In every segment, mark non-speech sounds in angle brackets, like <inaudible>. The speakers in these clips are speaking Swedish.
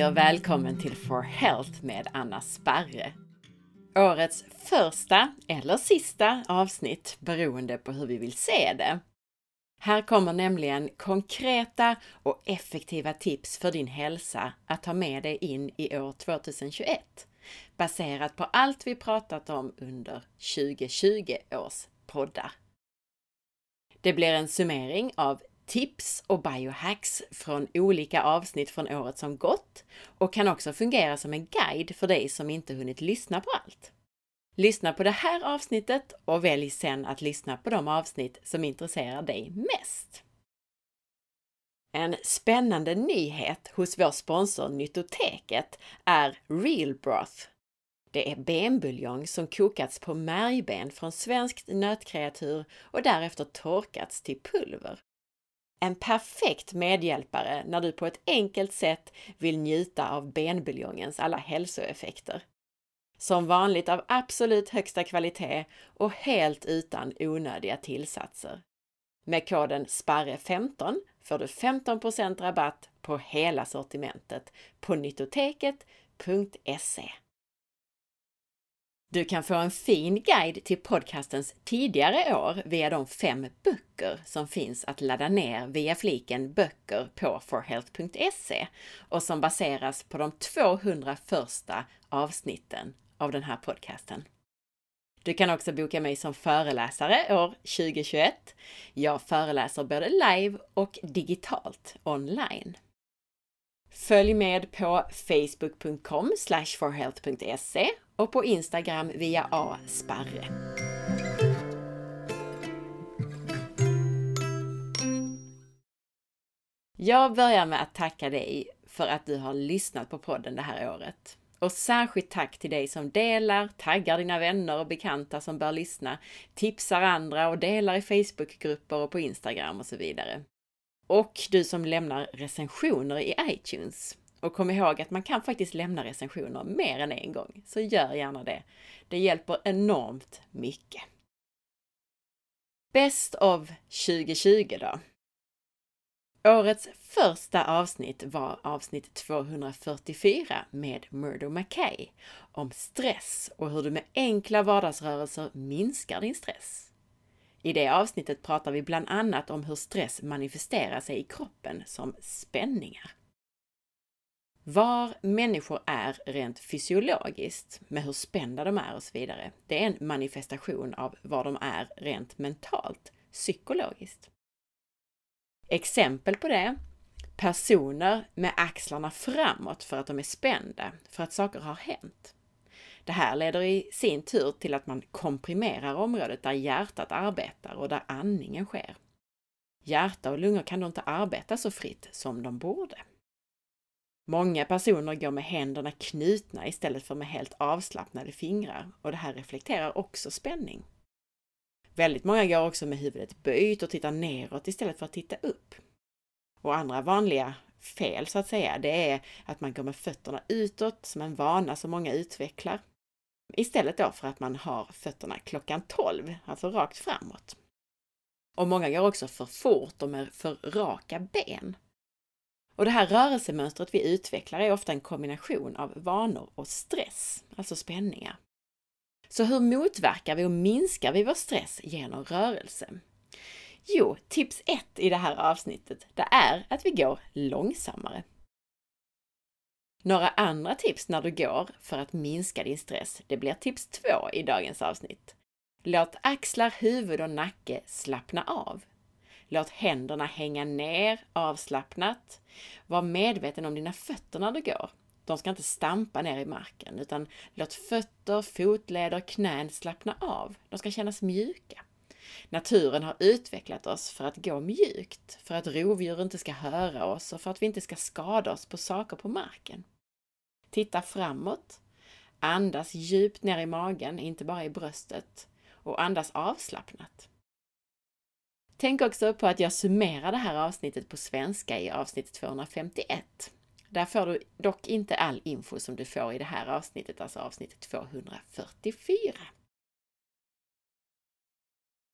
Hej och välkommen till For Health med Anna Sparre. Årets första eller sista avsnitt beroende på hur vi vill se det. Här kommer nämligen konkreta och effektiva tips för din hälsa att ta med dig in i år 2021 baserat på allt vi pratat om under 2020 års poddar. Det blir en summering av tips och biohacks från olika avsnitt från året som gått och kan också fungera som en guide för dig som inte hunnit lyssna på allt. Lyssna på det här avsnittet och välj sen att lyssna på de avsnitt som intresserar dig mest. En spännande nyhet hos vår sponsor Nyttoteket är Real Broth. Det är benbuljong som kokats på märgben från svenskt nötkreatur och därefter torkats till pulver. En perfekt medhjälpare när du på ett enkelt sätt vill njuta av benbuljongens alla hälsoeffekter. Som vanligt av absolut högsta kvalitet och helt utan onödiga tillsatser. Med koden SPARRE15 får du 15% rabatt på hela sortimentet på nyttoteket.se. Du kan få en fin guide till podcastens tidigare år via de fem böcker som finns att ladda ner via fliken böcker på forhealth.se och som baseras på de 200 första avsnitten av den här podcasten. Du kan också boka mig som föreläsare år 2021. Jag föreläser både live och digitalt online. Följ med på facebook.com forhealth.se och på Instagram via asparre. Jag börjar med att tacka dig för att du har lyssnat på podden det här året. Och särskilt tack till dig som delar, taggar dina vänner och bekanta som bör lyssna, tipsar andra och delar i Facebookgrupper och på Instagram och så vidare. Och du som lämnar recensioner i iTunes. Och kom ihåg att man kan faktiskt lämna recensioner mer än en gång, så gör gärna det. Det hjälper enormt mycket. Best of 2020 då? Årets första avsnitt var avsnitt 244 med Murdo McKay om stress och hur du med enkla vardagsrörelser minskar din stress. I det avsnittet pratar vi bland annat om hur stress manifesterar sig i kroppen som spänningar. Var människor är rent fysiologiskt, med hur spända de är och så vidare, det är en manifestation av var de är rent mentalt, psykologiskt. Exempel på det personer med axlarna framåt för att de är spända, för att saker har hänt. Det här leder i sin tur till att man komprimerar området där hjärtat arbetar och där andningen sker. Hjärta och lungor kan då inte arbeta så fritt som de borde. Många personer går med händerna knutna istället för med helt avslappnade fingrar och det här reflekterar också spänning. Väldigt många går också med huvudet böjt och tittar neråt istället för att titta upp. Och andra vanliga fel så att säga, det är att man går med fötterna utåt som en vana som många utvecklar. Istället då för att man har fötterna klockan 12, alltså rakt framåt. Och många går också för fort och med för raka ben. Och det här rörelsemönstret vi utvecklar är ofta en kombination av vanor och stress, alltså spänningar. Så hur motverkar vi och minskar vi vår stress genom rörelse? Jo, tips 1 i det här avsnittet, det är att vi går långsammare. Några andra tips när du går för att minska din stress, det blir tips 2 i dagens avsnitt. Låt axlar, huvud och nacke slappna av. Låt händerna hänga ner avslappnat. Var medveten om dina fötter när du går. De ska inte stampa ner i marken, utan låt fötter, fotleder, knän slappna av. De ska kännas mjuka. Naturen har utvecklat oss för att gå mjukt, för att rovdjur inte ska höra oss och för att vi inte ska skada oss på saker på marken. Titta framåt. Andas djupt ner i magen, inte bara i bröstet. Och andas avslappnat. Tänk också på att jag summerar det här avsnittet på svenska i avsnitt 251. Där får du dock inte all info som du får i det här avsnittet, alltså avsnitt 244.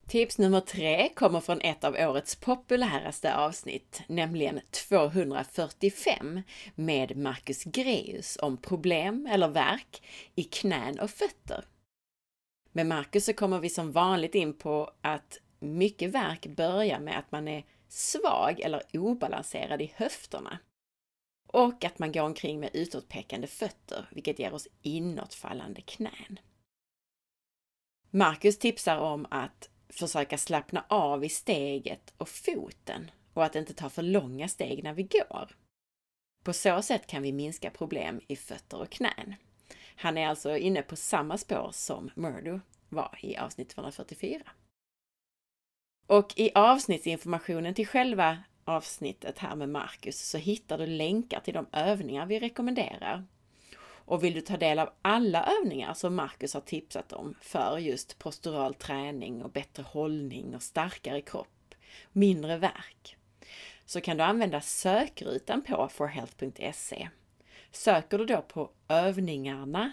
Tips nummer tre kommer från ett av årets populäraste avsnitt, nämligen 245 med Marcus Greus om problem eller värk i knän och fötter. Med Marcus så kommer vi som vanligt in på att mycket värk börjar med att man är svag eller obalanserad i höfterna. Och att man går omkring med utåtpekande fötter, vilket ger oss inåtfallande knän. Marcus tipsar om att försöka slappna av i steget och foten och att inte ta för långa steg när vi går. På så sätt kan vi minska problem i fötter och knän. Han är alltså inne på samma spår som Murdo var i avsnitt 244. Och i avsnittsinformationen till själva avsnittet här med Marcus så hittar du länkar till de övningar vi rekommenderar. Och vill du ta del av alla övningar som Marcus har tipsat om för just postural träning och bättre hållning och starkare kropp, mindre värk, så kan du använda sökrutan på forhealth.se. Söker du då på övningarna,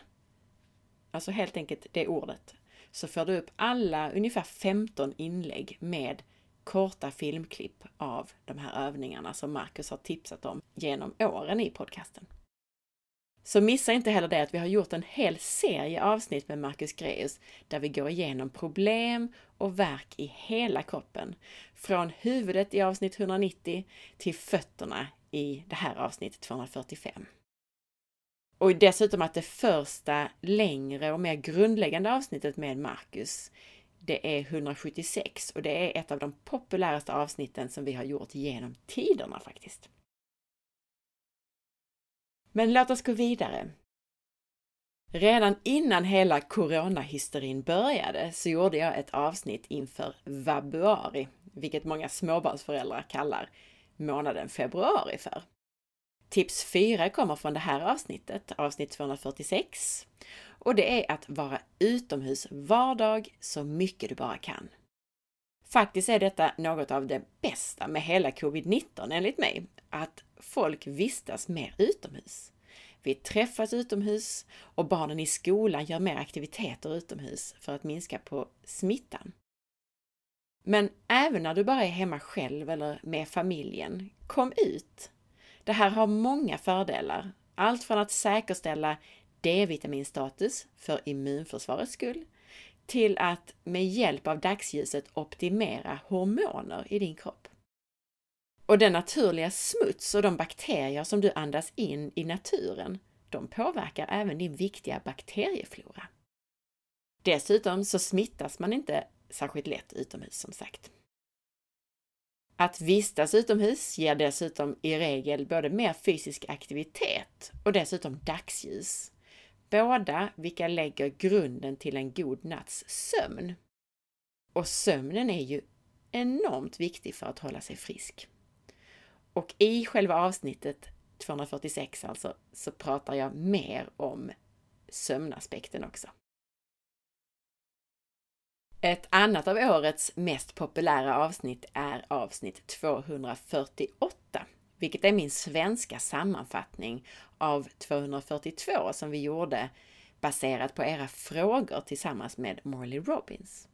alltså helt enkelt det ordet, så får du upp alla ungefär 15 inlägg med korta filmklipp av de här övningarna som Marcus har tipsat om genom åren i podcasten. Så missa inte heller det att vi har gjort en hel serie avsnitt med Marcus Greus där vi går igenom problem och verk i hela kroppen. Från huvudet i avsnitt 190 till fötterna i det här avsnittet 245. Och dessutom att det första längre och mer grundläggande avsnittet med Marcus, det är 176 och det är ett av de populäraste avsnitten som vi har gjort genom tiderna faktiskt. Men låt oss gå vidare. Redan innan hela coronahysterin började så gjorde jag ett avsnitt inför vabuari, vilket många småbarnsföräldrar kallar månaden februari för. Tips 4 kommer från det här avsnittet, avsnitt 246. Och det är att vara utomhus var dag så mycket du bara kan. Faktiskt är detta något av det bästa med hela covid-19 enligt mig, att folk vistas mer utomhus. Vi träffas utomhus och barnen i skolan gör mer aktiviteter utomhus för att minska på smittan. Men även när du bara är hemma själv eller med familjen, kom ut! Det här har många fördelar. Allt från att säkerställa D-vitaminstatus för immunförsvarets skull till att med hjälp av dagsljuset optimera hormoner i din kropp. Och den naturliga smuts och de bakterier som du andas in i naturen, de påverkar även din viktiga bakterieflora. Dessutom så smittas man inte särskilt lätt utomhus som sagt. Att vistas utomhus ger dessutom i regel både mer fysisk aktivitet och dessutom dagsljus. Båda vilka lägger grunden till en god natts sömn. Och sömnen är ju enormt viktig för att hålla sig frisk. Och i själva avsnittet 246 alltså, så pratar jag mer om sömnaspekten också. Ett annat av årets mest populära avsnitt är avsnitt 248, vilket är min svenska sammanfattning av 242 som vi gjorde baserat på era frågor tillsammans med Morley Robbins.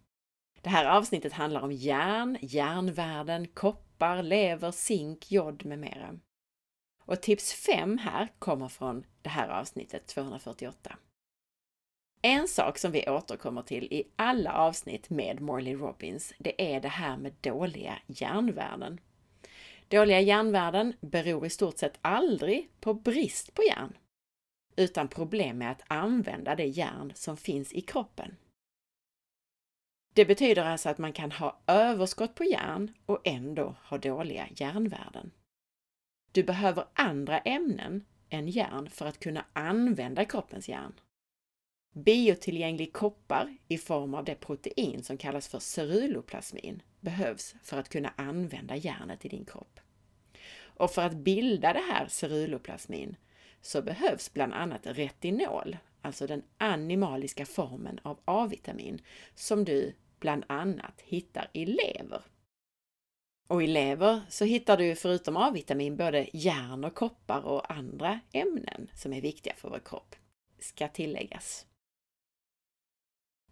Det här avsnittet handlar om järn, järnvärden, koppar, lever, zink, jod med mera. Och tips 5 här kommer från det här avsnittet 248. En sak som vi återkommer till i alla avsnitt med Morley Robbins, det är det här med dåliga järnvärden. Dåliga järnvärden beror i stort sett aldrig på brist på järn, utan problem med att använda det järn som finns i kroppen. Det betyder alltså att man kan ha överskott på järn och ändå ha dåliga järnvärden. Du behöver andra ämnen än järn för att kunna använda kroppens järn. Biotillgänglig koppar i form av det protein som kallas för ceruloplasmin behövs för att kunna använda järnet i din kropp. Och för att bilda det här ceruloplasmin så behövs bland annat retinol, alltså den animaliska formen av A-vitamin som du bland annat hittar i lever. Och i lever så hittar du förutom A-vitamin både järn och koppar och andra ämnen som är viktiga för vår kropp, ska tilläggas.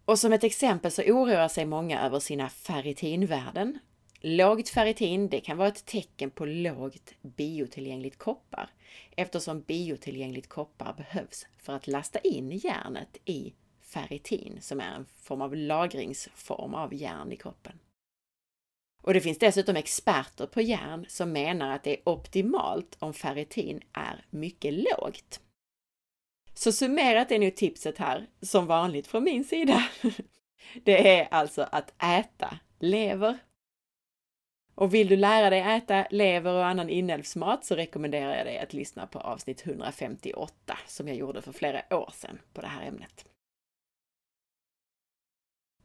Och som ett exempel så oroar sig många över sina ferritinvärden. Lågt ferritin, det kan vara ett tecken på lågt biotillgängligt koppar eftersom biotillgängligt koppar behövs för att lasta in järnet i ferritin som är en form av lagringsform av järn i kroppen. Och det finns dessutom experter på järn som menar att det är optimalt om ferritin är mycket lågt. Så summerat är nu tipset här, som vanligt från min sida. <laughs> Det är alltså att äta lever. Och vill du lära dig äta lever och annan inälvsmat så rekommenderar jag dig att lyssna på avsnitt 158 som jag gjorde för flera år sedan på det här ämnet.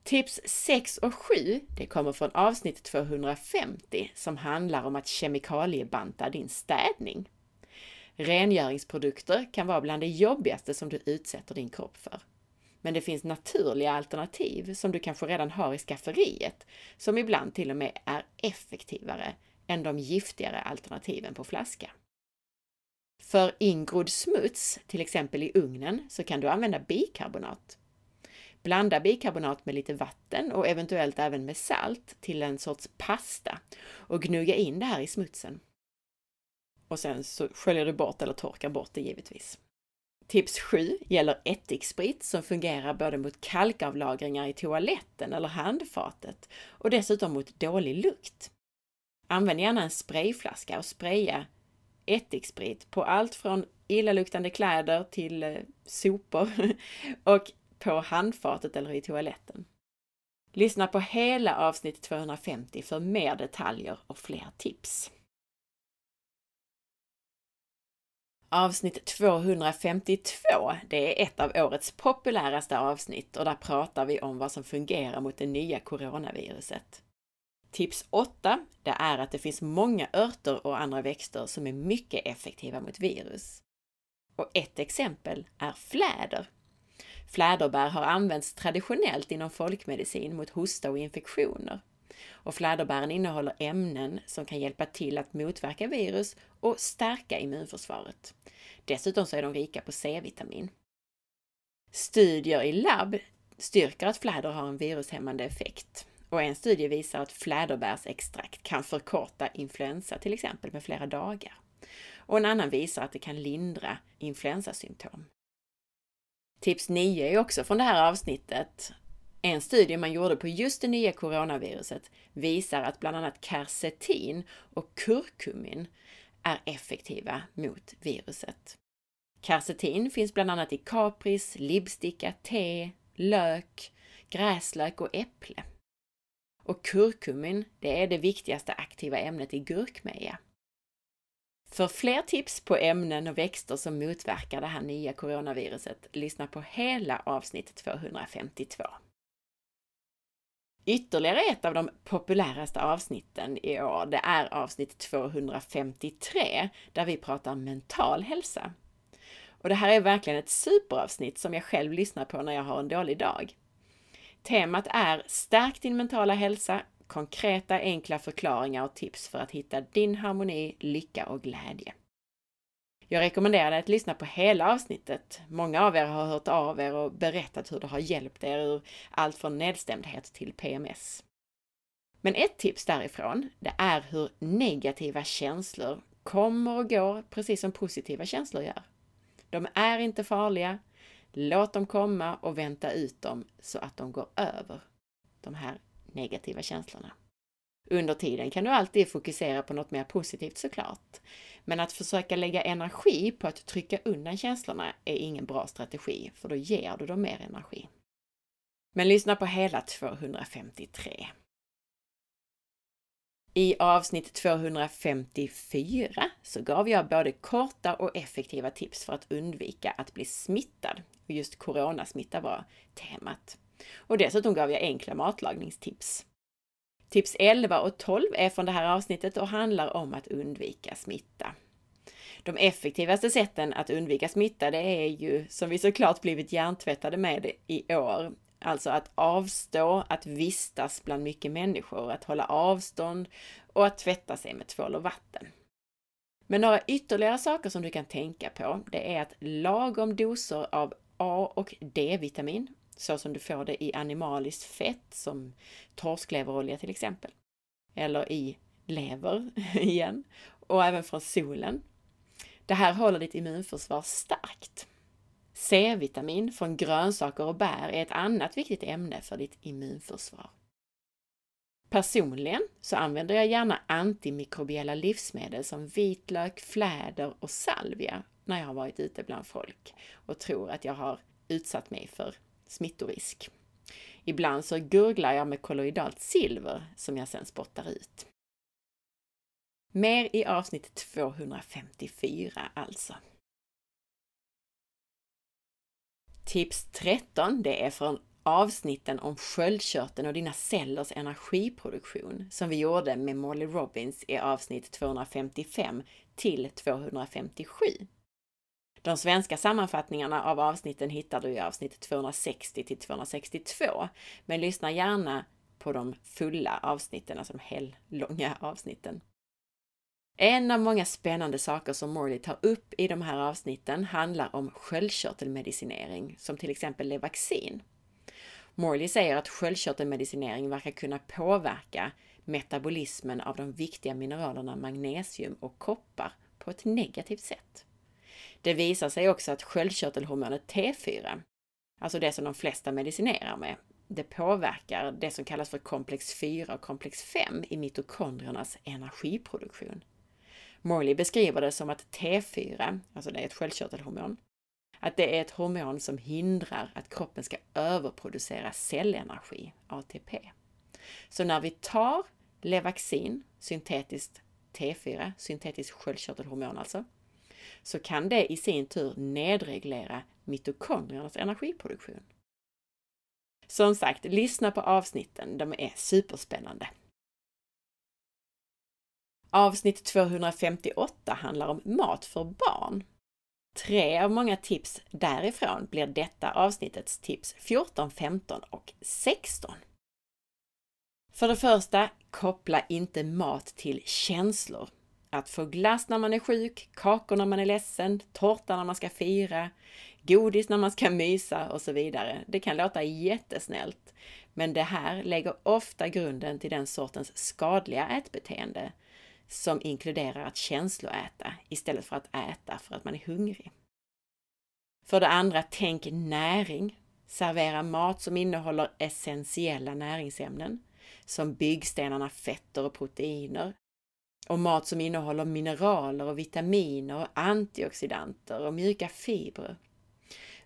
Tips 6 och 7, det kommer från avsnitt 250 som handlar om att kemikaliebanta din städning. Rengöringsprodukter kan vara bland det jobbigaste som du utsätter din kropp för. Men det finns naturliga alternativ som du kanske redan har i skafferiet, som ibland till och med är effektivare än de giftigare alternativen på flaska. För ingrodd smuts, till exempel i ugnen, så kan du använda bikarbonat. Blanda bikarbonat med lite vatten och eventuellt även med salt till en sorts pasta och gnugga in det här i smutsen. Och sen så sköljer du bort eller torkar bort det givetvis. Tips 7 gäller ättiksprit som fungerar både mot kalkavlagringar i toaletten eller handfatet och dessutom mot dålig lukt. Använd gärna en sprayflaska och spraya ättiksprit på allt från illaluktande kläder till eh, sopor <laughs> och på handfatet eller i toaletten. Lyssna på hela avsnitt 250 för mer detaljer och fler tips. Avsnitt 252, det är ett av årets populäraste avsnitt och där pratar vi om vad som fungerar mot det nya coronaviruset. Tips 8, det är att det finns många örter och andra växter som är mycket effektiva mot virus. Och ett exempel är fläder. Fläderbär har använts traditionellt inom folkmedicin mot hosta och infektioner. Och fläderbären innehåller ämnen som kan hjälpa till att motverka virus och stärka immunförsvaret. Dessutom så är de rika på C-vitamin. Studier i labb styrker att fläder har en virushämmande effekt. Och en studie visar att fläderbärsextrakt kan förkorta influensa till exempel med flera dagar. Och en annan visar att det kan lindra influensasymptom. Tips 9 är också från det här avsnittet. En studie man gjorde på just det nya coronaviruset visar att bland annat kersetin och kurkumin är effektiva mot viruset. Karsetin finns bland annat i kapris, lipsticka, te, lök, gräslök och äpple. Och kurkumin, det är det viktigaste aktiva ämnet i gurkmeja. För fler tips på ämnen och växter som motverkar det här nya coronaviruset, lyssna på hela avsnitt 252. Ytterligare ett av de populäraste avsnitten i år, det är avsnitt 253 där vi pratar mental hälsa. Och det här är verkligen ett superavsnitt som jag själv lyssnar på när jag har en dålig dag. Temat är Stärk din mentala hälsa, konkreta enkla förklaringar och tips för att hitta din harmoni, lycka och glädje. Jag rekommenderar dig att lyssna på hela avsnittet. Många av er har hört av er och berättat hur det har hjälpt er ur allt från nedstämdhet till PMS. Men ett tips därifrån, det är hur negativa känslor kommer och går precis som positiva känslor gör. De är inte farliga. Låt dem komma och vänta ut dem så att de går över, de här negativa känslorna. Under tiden kan du alltid fokusera på något mer positivt såklart. Men att försöka lägga energi på att trycka undan känslorna är ingen bra strategi, för då ger du dem mer energi. Men lyssna på hela 253. I avsnitt 254 så gav jag både korta och effektiva tips för att undvika att bli smittad. Och just coronasmitta var temat. Och dessutom gav jag enkla matlagningstips. Tips 11 och 12 är från det här avsnittet och handlar om att undvika smitta. De effektivaste sätten att undvika smitta, det är ju som vi såklart blivit hjärntvättade med i år. Alltså att avstå att vistas bland mycket människor, att hålla avstånd och att tvätta sig med tvål och vatten. Men några ytterligare saker som du kan tänka på, det är att lagom doser av A och D-vitamin så som du får det i animaliskt fett som torskleverolja till exempel. Eller i lever <laughs> igen och även från solen. Det här håller ditt immunförsvar starkt. C-vitamin från grönsaker och bär är ett annat viktigt ämne för ditt immunförsvar. Personligen så använder jag gärna antimikrobiella livsmedel som vitlök, fläder och salvia när jag har varit ute bland folk och tror att jag har utsatt mig för smittorisk. Ibland så gurglar jag med kolloidalt silver som jag sedan spottar ut. Mer i avsnitt 254 alltså. Tips 13, det är från avsnitten om sköldkörteln och dina cellers energiproduktion som vi gjorde med Molly Robbins i avsnitt 255 till 257. De svenska sammanfattningarna av avsnitten hittar du i avsnitt 260 till 262, men lyssna gärna på de fulla avsnitten, alltså de hellånga avsnitten. En av många spännande saker som Morley tar upp i de här avsnitten handlar om sköldkörtelmedicinering, som till exempel Levaxin. Morley säger att sköldkörtelmedicinering verkar kunna påverka metabolismen av de viktiga mineralerna magnesium och koppar på ett negativt sätt. Det visar sig också att sköldkörtelhormonet T4, alltså det som de flesta medicinerar med, det påverkar det som kallas för komplex 4 och komplex 5 i mitokondriernas energiproduktion. Morley beskriver det som att T4, alltså det är ett sköldkörtelhormon, att det är ett hormon som hindrar att kroppen ska överproducera cellenergi, ATP. Så när vi tar Levaxin, syntetiskt T4, syntetiskt sköldkörtelhormon alltså, så kan det i sin tur nedreglera mitokondriernas energiproduktion. Som sagt, lyssna på avsnitten, de är superspännande. Avsnitt 258 handlar om mat för barn. Tre av många tips därifrån blir detta avsnittets tips 14, 15 och 16. För det första, koppla inte mat till känslor. Att få glass när man är sjuk, kakor när man är ledsen, tårta när man ska fira, godis när man ska mysa och så vidare. Det kan låta jättesnällt, men det här lägger ofta grunden till den sortens skadliga ätbeteende som inkluderar att känsloäta istället för att äta för att man är hungrig. För det andra, tänk näring. Servera mat som innehåller essentiella näringsämnen som byggstenarna fetter och proteiner och mat som innehåller mineraler och vitaminer och antioxidanter och mjuka fibrer.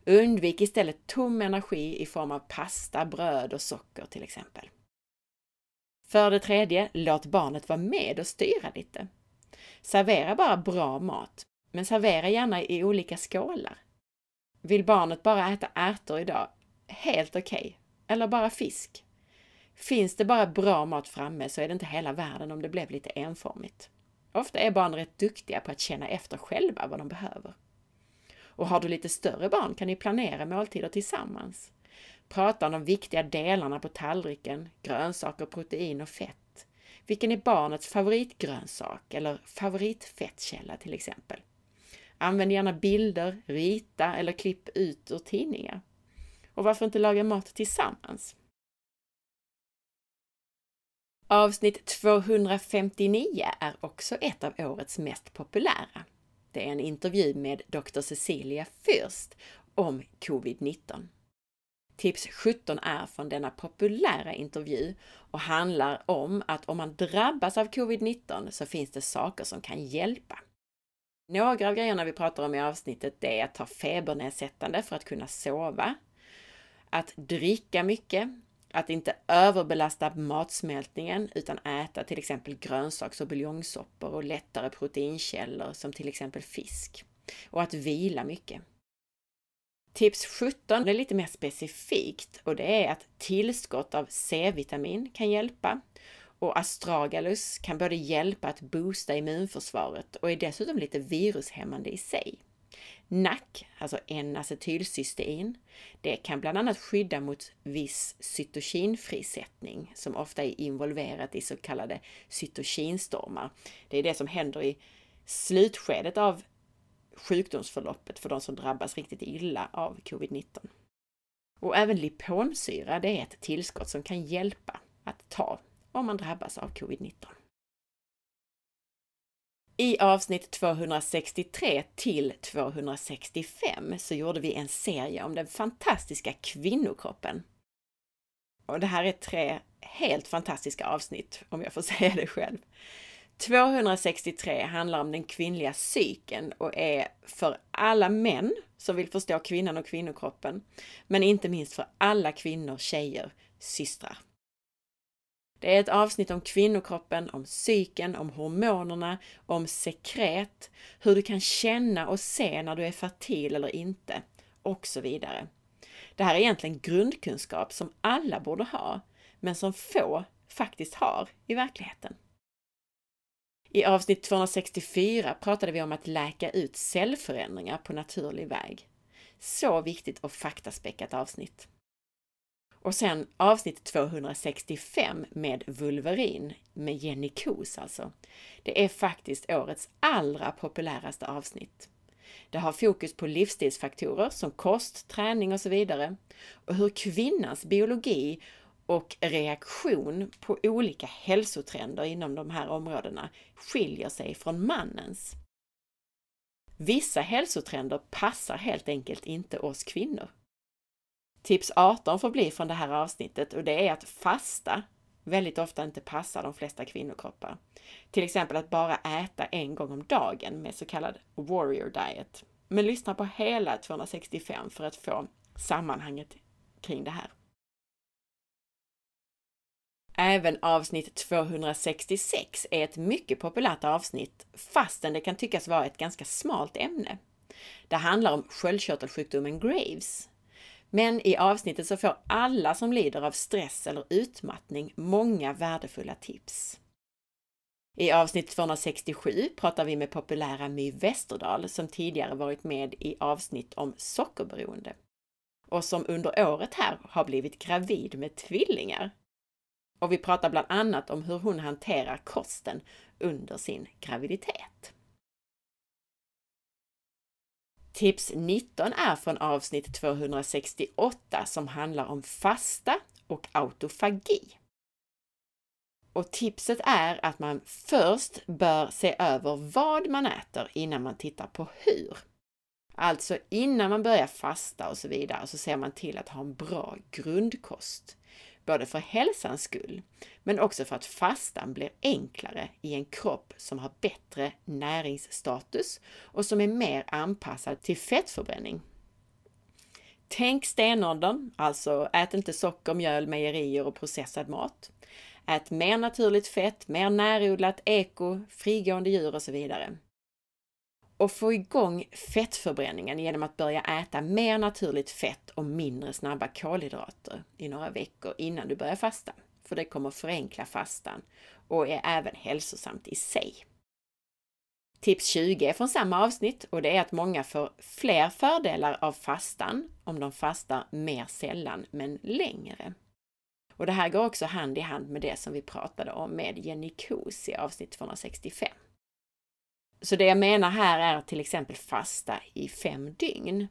Undvik istället tom energi i form av pasta, bröd och socker till exempel. För det tredje, låt barnet vara med och styra lite. Servera bara bra mat, men servera gärna i olika skålar. Vill barnet bara äta ärtor idag? Helt okej. Okay. Eller bara fisk? Finns det bara bra mat framme så är det inte hela världen om det blev lite enformigt. Ofta är barn rätt duktiga på att känna efter själva vad de behöver. Och har du lite större barn kan ni planera måltider tillsammans. Prata om de viktiga delarna på tallriken, grönsaker, protein och fett. Vilken är barnets favoritgrönsak eller favoritfettkälla till exempel? Använd gärna bilder, rita eller klipp ut ur tidningar. Och varför inte laga mat tillsammans? Avsnitt 259 är också ett av årets mest populära. Det är en intervju med Dr. Cecilia Fürst om covid-19. Tips 17 är från denna populära intervju och handlar om att om man drabbas av covid-19 så finns det saker som kan hjälpa. Några av grejerna vi pratar om i avsnittet det är att ta febernedsättande för att kunna sova, att dricka mycket, att inte överbelasta matsmältningen utan äta till exempel grönsaks och buljongsoppor och lättare proteinkällor som till exempel fisk. Och att vila mycket. Tips 17 är lite mer specifikt och det är att tillskott av C-vitamin kan hjälpa och astragalus kan både hjälpa att boosta immunförsvaret och är dessutom lite virushämmande i sig. NAC, alltså N-acetylcystein, det kan bland annat skydda mot viss cytokinfrisättning som ofta är involverat i så kallade cytokinstormar. Det är det som händer i slutskedet av sjukdomsförloppet för de som drabbas riktigt illa av covid-19. Och även liponsyra, det är ett tillskott som kan hjälpa att ta om man drabbas av covid-19. I avsnitt 263 till 265 så gjorde vi en serie om den fantastiska kvinnokroppen. Och det här är tre helt fantastiska avsnitt, om jag får <laughs> säga det själv. 263 handlar om den kvinnliga psyken och är för alla män som vill förstå kvinnan och kvinnokroppen, men inte minst för alla kvinnor, tjejer, systrar. Det är ett avsnitt om kvinnokroppen, om psyken, om hormonerna, om sekret, hur du kan känna och se när du är fertil eller inte och så vidare. Det här är egentligen grundkunskap som alla borde ha, men som få faktiskt har i verkligheten. I avsnitt 264 pratade vi om att läka ut cellförändringar på naturlig väg. Så viktigt och faktaspäckat avsnitt. Och sen avsnitt 265 med vulverin, med Jenny Kos alltså. Det är faktiskt årets allra populäraste avsnitt. Det har fokus på livsstilsfaktorer som kost, träning och så vidare och hur kvinnans biologi och reaktion på olika hälsotrender inom de här områdena skiljer sig från mannens. Vissa hälsotrender passar helt enkelt inte oss kvinnor. Tips 18 får bli från det här avsnittet och det är att fasta väldigt ofta inte passar de flesta kvinnokroppar. Till exempel att bara äta en gång om dagen med så kallad warrior diet. Men lyssna på hela 265 för att få sammanhanget kring det här. Även avsnitt 266 är ett mycket populärt avsnitt fastän det kan tyckas vara ett ganska smalt ämne. Det handlar om sköldkörtelsjukdomen Graves. Men i avsnittet så får alla som lider av stress eller utmattning många värdefulla tips. I avsnitt 267 pratar vi med populära My Westerdahl som tidigare varit med i avsnitt om sockerberoende och som under året här har blivit gravid med tvillingar. Och vi pratar bland annat om hur hon hanterar kosten under sin graviditet. Tips 19 är från avsnitt 268 som handlar om fasta och autofagi. Och tipset är att man först bör se över vad man äter innan man tittar på hur. Alltså innan man börjar fasta och så vidare så ser man till att ha en bra grundkost både för hälsans skull, men också för att fastan blir enklare i en kropp som har bättre näringsstatus och som är mer anpassad till fettförbränning. Tänk stenåldern, alltså ät inte socker, mjöl, mejerier och processad mat. Ät mer naturligt fett, mer närodlat, eko, frigående djur och så vidare och få igång fettförbränningen genom att börja äta mer naturligt fett och mindre snabba kolhydrater i några veckor innan du börjar fasta. För det kommer förenkla fastan och är även hälsosamt i sig. Tips 20 är från samma avsnitt och det är att många får fler fördelar av fastan om de fastar mer sällan men längre. Och det här går också hand i hand med det som vi pratade om med Jenny Kos i avsnitt 265. Så det jag menar här är till exempel fasta i fem dygn.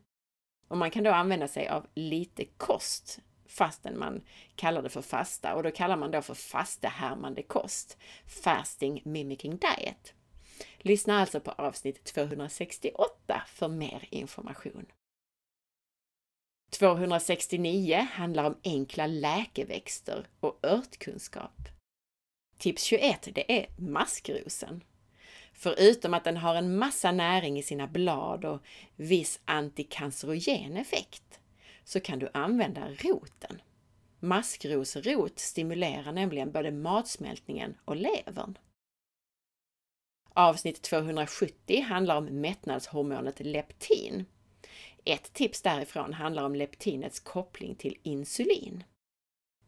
Och man kan då använda sig av lite kost fastän man kallar det för fasta och då kallar man då för fastehärmande kost, fasting mimicking diet. Lyssna alltså på avsnitt 268 för mer information. 269 handlar om enkla läkeväxter och örtkunskap. Tips 21 det är maskrosen. Förutom att den har en massa näring i sina blad och viss antikancerogen effekt så kan du använda roten. Maskrosrot stimulerar nämligen både matsmältningen och levern. Avsnitt 270 handlar om mättnadshormonet leptin. Ett tips därifrån handlar om leptinets koppling till insulin.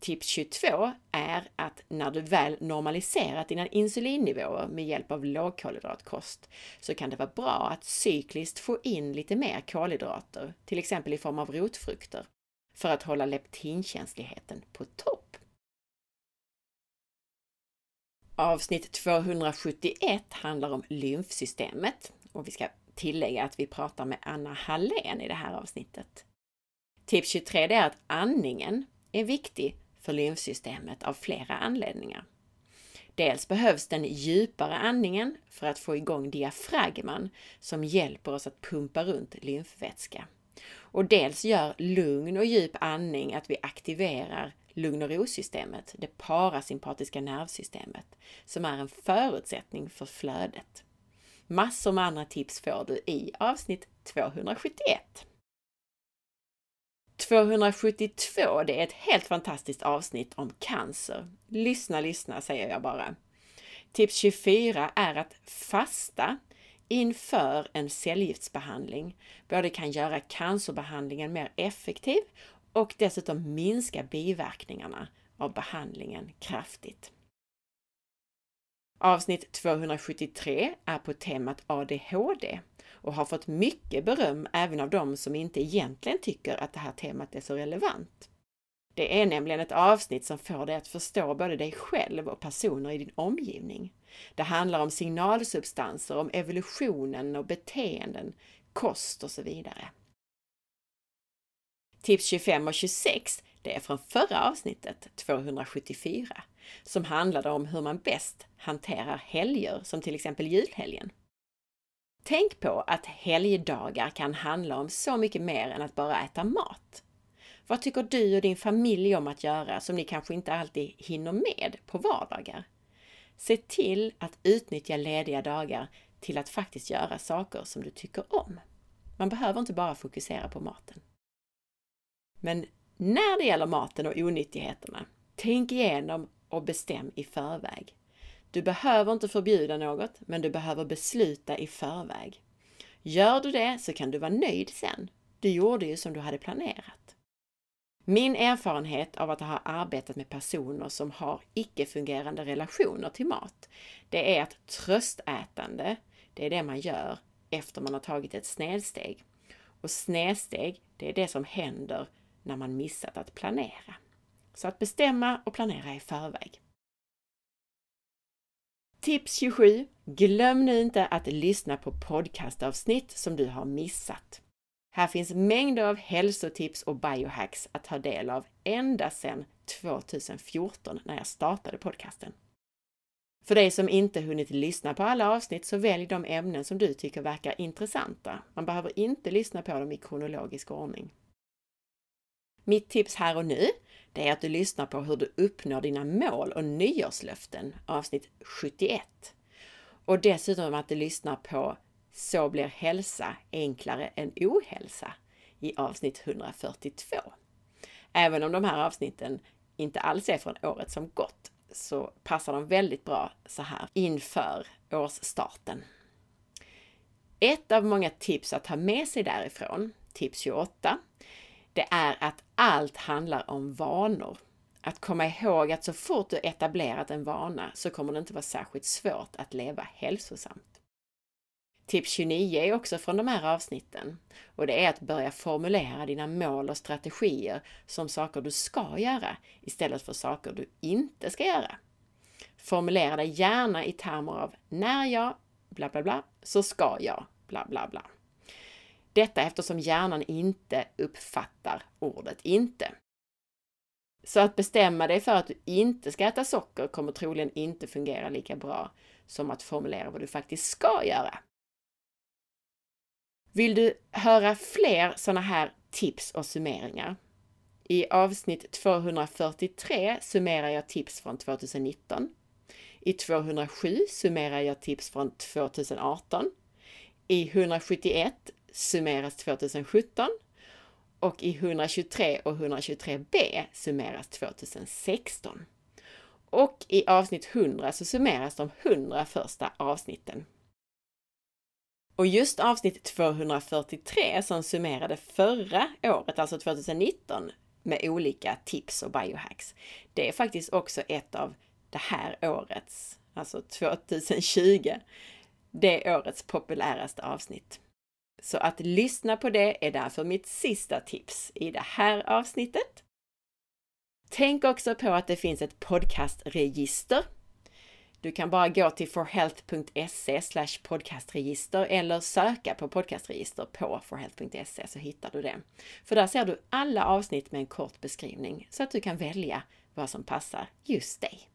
Tips 22 är att när du väl normaliserat dina insulinnivåer med hjälp av lågkolhydratkost så kan det vara bra att cykliskt få in lite mer kolhydrater, till exempel i form av rotfrukter, för att hålla leptinkänsligheten på topp. Avsnitt 271 handlar om lymfsystemet och vi ska tillägga att vi pratar med Anna Hallén i det här avsnittet. Tips 23 är att andningen är viktig för lymfsystemet av flera anledningar. Dels behövs den djupare andningen för att få igång diafragman som hjälper oss att pumpa runt lymfvätska. Och dels gör lugn och djup andning att vi aktiverar lugn och ro-systemet, det parasympatiska nervsystemet, som är en förutsättning för flödet. Massor med andra tips får du i avsnitt 271. 272, det är ett helt fantastiskt avsnitt om cancer. Lyssna, lyssna säger jag bara. Tips 24 är att fasta inför en cellgiftsbehandling både kan göra cancerbehandlingen mer effektiv och dessutom minska biverkningarna av behandlingen kraftigt. Avsnitt 273 är på temat ADHD och har fått mycket beröm även av de som inte egentligen tycker att det här temat är så relevant. Det är nämligen ett avsnitt som får dig att förstå både dig själv och personer i din omgivning. Det handlar om signalsubstanser, om evolutionen och beteenden, kost och så vidare. Tips 25 och 26, det är från förra avsnittet, 274, som handlade om hur man bäst hanterar helger som till exempel julhelgen. Tänk på att helgdagar kan handla om så mycket mer än att bara äta mat. Vad tycker du och din familj om att göra som ni kanske inte alltid hinner med på vardagar? Se till att utnyttja lediga dagar till att faktiskt göra saker som du tycker om. Man behöver inte bara fokusera på maten. Men när det gäller maten och onyttigheterna, tänk igenom och bestäm i förväg. Du behöver inte förbjuda något, men du behöver besluta i förväg. Gör du det så kan du vara nöjd sen. Du gjorde ju som du hade planerat. Min erfarenhet av att ha arbetat med personer som har icke-fungerande relationer till mat, det är att tröstätande, det är det man gör efter man har tagit ett snedsteg. Och snedsteg, det är det som händer när man missat att planera. Så att bestämma och planera i förväg. Tips 27. Glöm nu inte att lyssna på podcastavsnitt som du har missat. Här finns mängder av hälsotips och biohacks att ta del av ända sedan 2014 när jag startade podcasten. För dig som inte hunnit lyssna på alla avsnitt så välj de ämnen som du tycker verkar intressanta. Man behöver inte lyssna på dem i kronologisk ordning. Mitt tips här och nu, det är att du lyssnar på hur du uppnår dina mål och nyårslöften, avsnitt 71. Och dessutom att du lyssnar på Så blir hälsa enklare än ohälsa i avsnitt 142. Även om de här avsnitten inte alls är från året som gått så passar de väldigt bra så här inför årsstarten. Ett av många tips att ha med sig därifrån, tips 28, det är att allt handlar om vanor. Att komma ihåg att så fort du etablerat en vana så kommer det inte vara särskilt svårt att leva hälsosamt. Tips 29 är också från de här avsnitten och det är att börja formulera dina mål och strategier som saker du ska göra istället för saker du inte ska göra. Formulera dig gärna i termer av när jag bla bla bla så ska jag bla bla bla. Detta eftersom hjärnan inte uppfattar ordet inte. Så att bestämma dig för att du inte ska äta socker kommer troligen inte fungera lika bra som att formulera vad du faktiskt ska göra. Vill du höra fler sådana här tips och summeringar? I avsnitt 243 summerar jag tips från 2019. I 207 summerar jag tips från 2018. I 171 summeras 2017 och i 123 och 123b summeras 2016. Och i avsnitt 100 så summeras de 100 första avsnitten. Och just avsnitt 243 som summerade förra året, alltså 2019, med olika tips och biohacks. Det är faktiskt också ett av det här årets, alltså 2020, det årets populäraste avsnitt. Så att lyssna på det är därför mitt sista tips i det här avsnittet. Tänk också på att det finns ett podcastregister. Du kan bara gå till forhealth.se podcastregister eller söka på podcastregister på forhealth.se så hittar du det. För där ser du alla avsnitt med en kort beskrivning så att du kan välja vad som passar just dig.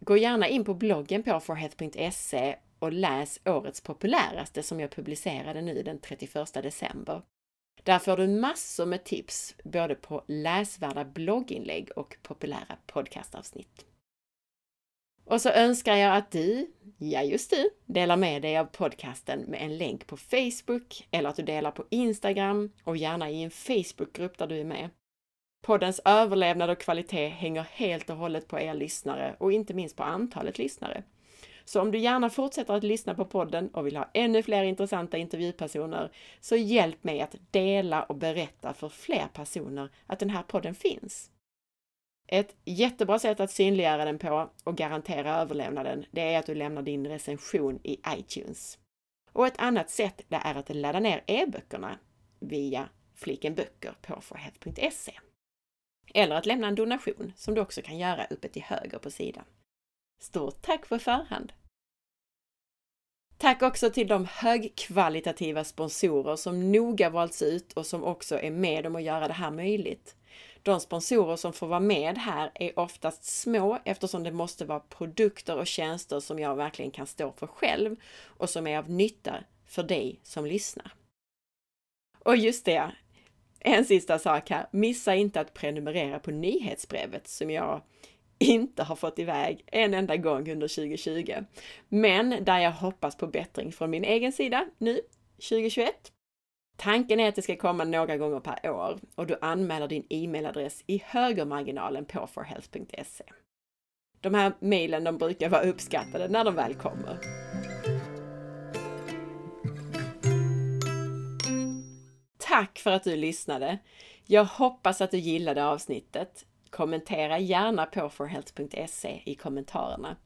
Gå gärna in på bloggen på forhealth.se och läs årets populäraste som jag publicerade nu den 31 december. Där får du massor med tips både på läsvärda blogginlägg och populära podcastavsnitt. Och så önskar jag att du, ja just du, delar med dig av podcasten med en länk på Facebook eller att du delar på Instagram och gärna i en Facebookgrupp där du är med. Poddens överlevnad och kvalitet hänger helt och hållet på er lyssnare och inte minst på antalet lyssnare. Så om du gärna fortsätter att lyssna på podden och vill ha ännu fler intressanta intervjupersoner, så hjälp mig att dela och berätta för fler personer att den här podden finns. Ett jättebra sätt att synliggöra den på och garantera överlevnaden, det är att du lämnar din recension i iTunes. Och ett annat sätt, det är att ladda ner e-böckerna via fliken böcker på forhealth.se. Eller att lämna en donation som du också kan göra uppe till höger på sidan. Stort tack på förhand! Tack också till de högkvalitativa sponsorer som noga valts ut och som också är med om att göra det här möjligt. De sponsorer som får vara med här är oftast små eftersom det måste vara produkter och tjänster som jag verkligen kan stå för själv och som är av nytta för dig som lyssnar. Och just det, en sista sak här. Missa inte att prenumerera på nyhetsbrevet som jag inte har fått iväg en enda gång under 2020. Men där jag hoppas på bättring från min egen sida nu 2021. Tanken är att det ska komma några gånger per år och du anmäler din e-mailadress i högermarginalen på forhealth.se. De här mejlen de brukar vara uppskattade när de väl kommer. Tack för att du lyssnade! Jag hoppas att du gillade avsnittet. Kommentera gärna på forhealth.se i kommentarerna.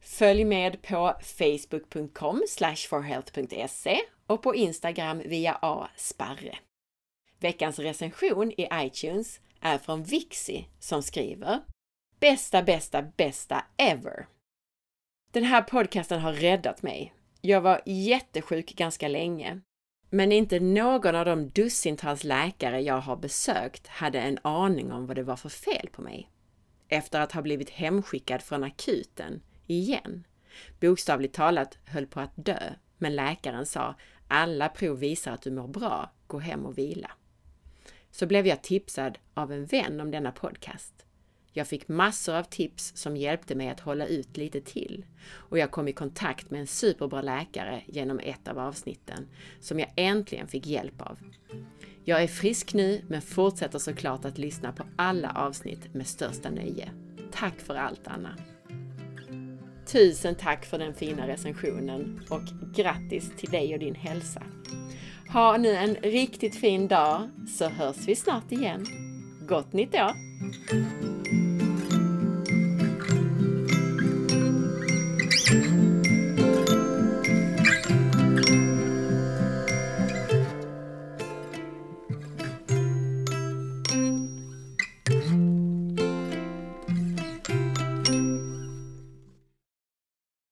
Följ med på facebook.com forhealth.se och på Instagram via asparre. Veckans recension i iTunes är från Vixi som skriver Bästa, bästa, bästa ever! Den här podcasten har räddat mig. Jag var jättesjuk ganska länge men inte någon av de dussintals läkare jag har besökt hade en aning om vad det var för fel på mig. Efter att ha blivit hemskickad från akuten, igen. Bokstavligt talat höll på att dö, men läkaren sa alla prov visar att du mår bra, gå hem och vila. Så blev jag tipsad av en vän om denna podcast. Jag fick massor av tips som hjälpte mig att hålla ut lite till och jag kom i kontakt med en superbra läkare genom ett av avsnitten som jag äntligen fick hjälp av. Jag är frisk nu men fortsätter såklart att lyssna på alla avsnitt med största nöje. Tack för allt Anna! Tusen tack för den fina recensionen och grattis till dig och din hälsa! Ha nu en riktigt fin dag så hörs vi snart igen. Gott nytt år!